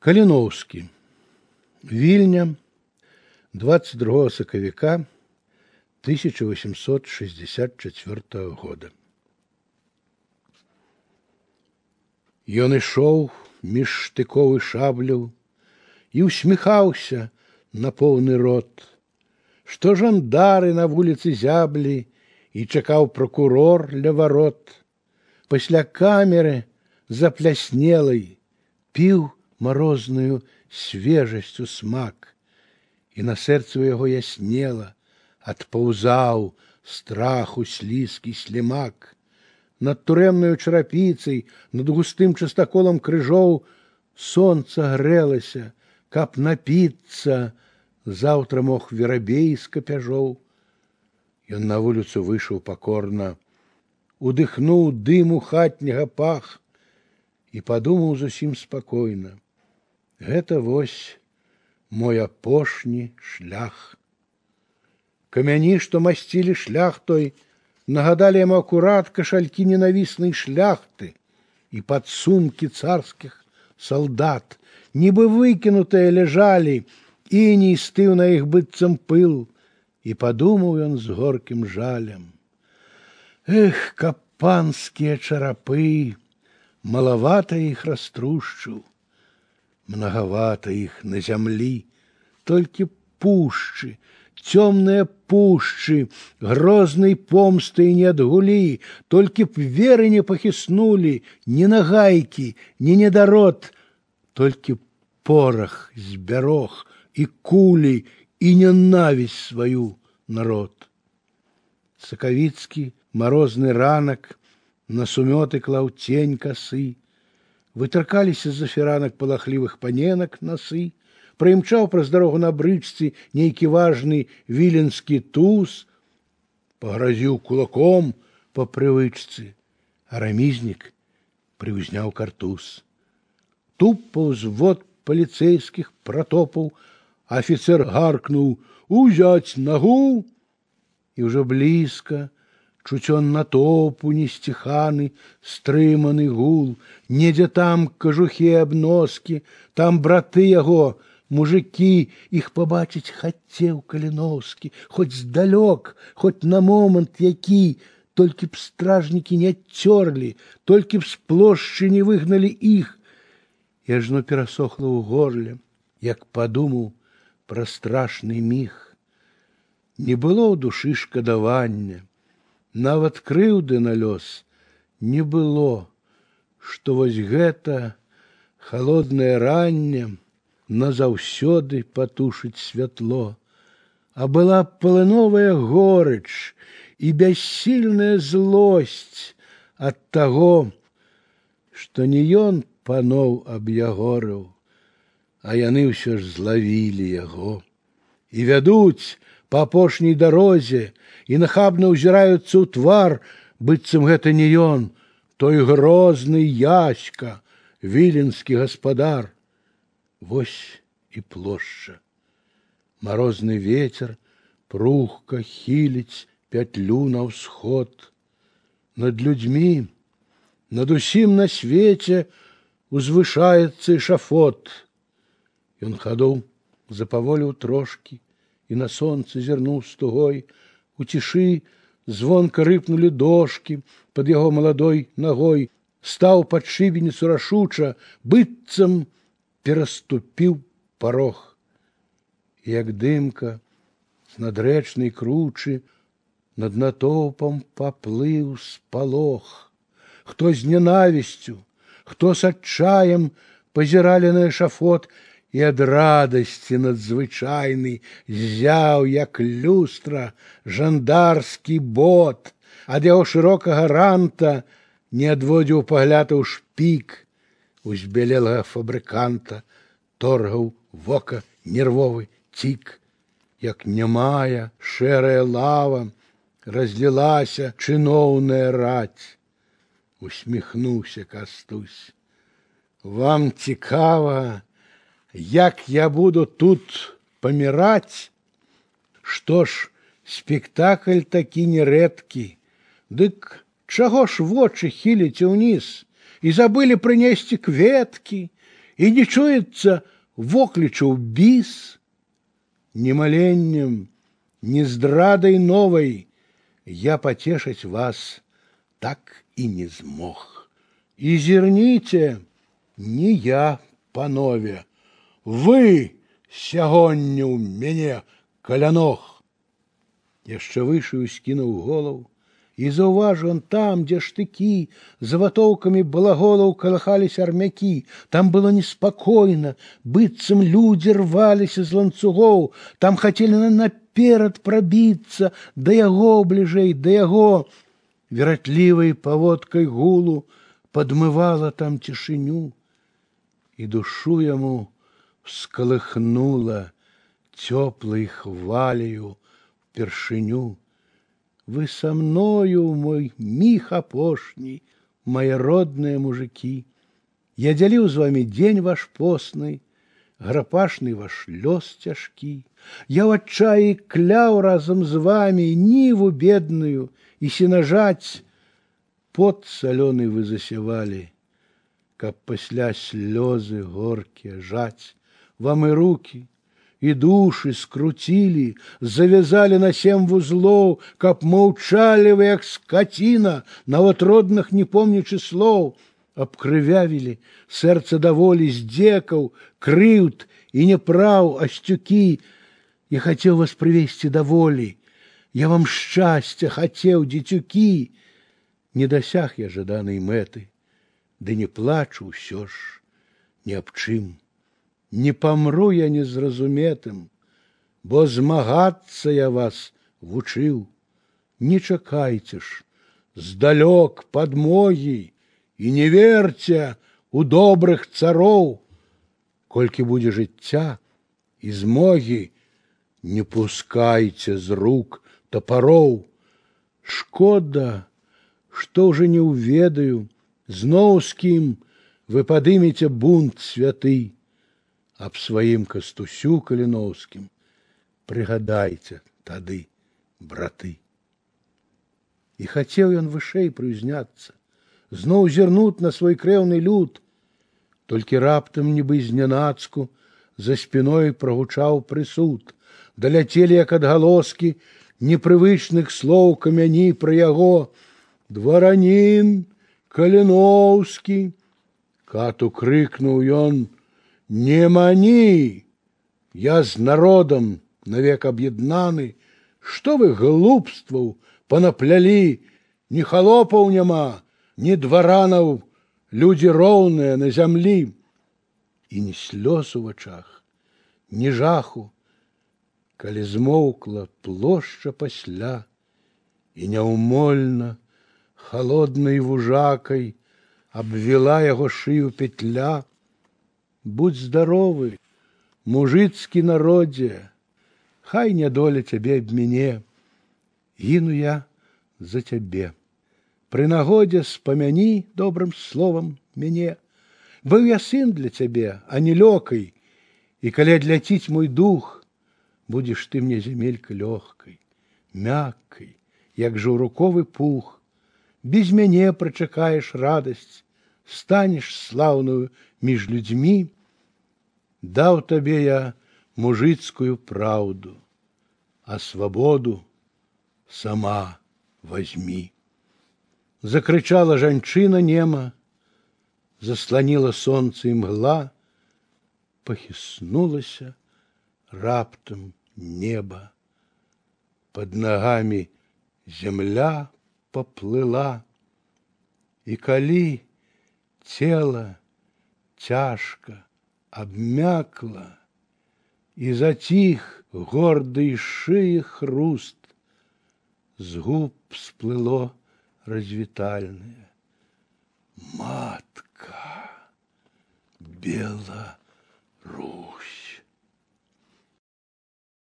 Каліноўскі. Вільня 22 сакавіка 1864 года. Ён ішоў між штыковы шабляў і усміхаўся на поўны рот, што жандары на вуліцы зяблі і чакаў прокурор ля варот. Пасля камеры запляснелай піў морозную свежасцю смак, і на сэрцу яго яснела, адпаўзаў страху слізкі слімак. Над турэмнаю чарапіцай, над густым частаколам крыжоў сонца грэлася, каб напіцца, заўтра мог верабей з капяжоў. Ён на вуліцу выйшаў пакорна, удыхнуў дыму хатняга пах і падумаў зусім спакойна. Гэта вось мой апошні шлях. Камяні, што масцілі шлях той, нагадалі яму акурат кашалькі ненавіснай шляхты і падсумкі царскіх салдат, нібы выкінутыя ляжалі, і не стыў на іх быццам пыл, і падумаў ён з горкім жалем. Эх, каб панскія чарапы, малавата іх раструшчыў многовато их на земли, только пушчы, темные пушчы, грозной помстой не отгули, только б веры не похиснули, ни нагайки, ни недород, только порох збярог и кули, и ненависть свою народ. Сакавіцкі морозный ранок на сумёты клаў тень косы, вытыркаліся з-за фіранак палахлівых паненак насы, прымчаў праз дарогу на брычцы нейкі важны віленскі туз, пагразіў кулаком по прывычцы, а рамізнік прыўзняў картуз. Тупаў звод паліцэйскіх пратопаў, афіцер гаркнуў узяць нагу і ўжо блізка чуць он натопу несціханы стрыманы гул недзе там кажухі абноскі там браты яго мужики іх пабачыць хацеў каліноўскі хоць здалёк хоць на момант які толькі б стражнікі не цёрлі толькі б з плошчы не выгналі іх яжно перасохла ў горле як падумаў пра страшны міг не было ў душы шкадавання Нават крыўды на лёс не было, што вось гэта холоднае ранне назаўсёды патушыць святло, а была палыновая горыч і бяссільная злосць ад таго, што не ён паноў аб'ягорыў, а яны ўсё ж злавілі яго. І вядуць па апошняй дарозе і нахабна ўзіраюцца ў твар, быццам гэта не ён, той грозны яська, віленскі гаспадар. Вось і плошча. Марозны ветер прухка хіліць пятлю на ўсход. Над людзьмі, над усім на свеце узвышаецца шафот. Ён хадоў запаволіў трошкі і на сонцы зірнуў з тугой, у цішы звонка рыпнули дошки под яго маладой ногой, стаў пад шыбеніцу рашуча, быццам пераступіў парог. Як дымка з надрэчнай кручы над натоўпам паплыў спалох. Хто з ненавісцю, хто с адчаем пазіралі на эшафот і ад радасці надзвычайны зяў як люстра жандарскі бот ад яго шырокага ранта не адводзіў паглядаў шпік узбялелага фабрыканта торгаў вока нервовы цік як нямая шэрая лава разлілася чыноўная раць усміхнуўся кастусь вам цікава як я буду тут паміраць, Што ж спектакль такі нерэдкі, Дык чаго ж вочы хіліце ўніз і забылі прынесці кветкі і не чуецца воклічаў біс, ни маленнем, ни здрадай новой я потешить вас так и не змог. И зерните, не я, панове, вы сягоння ў мяне каляног. Яшчэ вышаю скінуў голову, і заўважыў он там, дзе штыкі заватоўкамі балаголаў калахались армякі, там было неспакойна, быццам людзі рваліся з ланцугоў, там хацелі наперад прабіцца да яго бліжэй, да яго вератлівай паводкай гулу падмывала там цішыню, і душу яму скалыхнула цёплай хвалею першыню. Вы со мною, мой міх апошні, мои родные мужики. Я дзяліў з вами день ваш постны, грапашны ваш лёс цяжкі. Я ў адчаі кляў разам з вами ніву бедную і сенажаць пот салёны вы засявалі, каб пасля слёзы горкія жаць вам і руки, и души скрутили, завязали на семь вузлов, как маўчалі вы, як скотина, наватродных не помнячы слоў, абкрывявілі сэрца даволі здзекаў, крыўд і няпраў асцюкі. Я хотел вас привести до воли, я вам счастья хотел, дзецюкі. Не досяг я жаданай мэты, ды не плачу ўсё ж ні аб чым не памру я незразуметым, бо змагацца я вас вучыў. Не чакайце ж, здалёк падмогі і не верце у добрых цароў, колькі будзе жыцця і змогі, не пускайце з рук топароў. Шкода, што ўжо не ўведаю, зноў з кім вы падымеце бунт святы аб сваім кастусю каліноўскім прыгадайце тады браты і хацеў ён вышэй прыўзняцца зноў зірнуць на свой крэўны люд толькі раптам нібы знянацку за спіной прагучаў прысуд даляцелі як адгалоскі непрывычных слоў камяні пра яго дваранін каліноўскі кату крыкнуў ён не мані, я з народам навек аб'яднаны, што вы глупстваў панаплялі, ні халопаў няма, ні дваранаў, людзі роўныя на зямлі, і ні слёз у вачах, ні жаху, калі змоўкла плошча пасля, і няўмольна холоднай вужакай абвела яго шыю петля, будь здоровы, мужицкі народзе, Хай нядоля цябе аб мяне, гіну я за цябе. Пры нагодзе спамяні добрым словам мяне. Быў я сын для цябе, а не лёкай, і калі адляціць мой дух, будзеш ты мне зямелька лёгкай, мяккай, як жаўруковы пух. Без мяне прачакаеш радасць, станеш слаўную між людзьмі, даў табе я мужицкую праўду, а свабоду сама возьми. Закрычала жанчына нема, засланіла сонца і мгла, пахіснулася раптам неба. Под ногами земля поплыла, и калі тело тяжко обмякла, и затих гордый шеи хруст, с губ сплыло развитальное. Матка, Беларусь.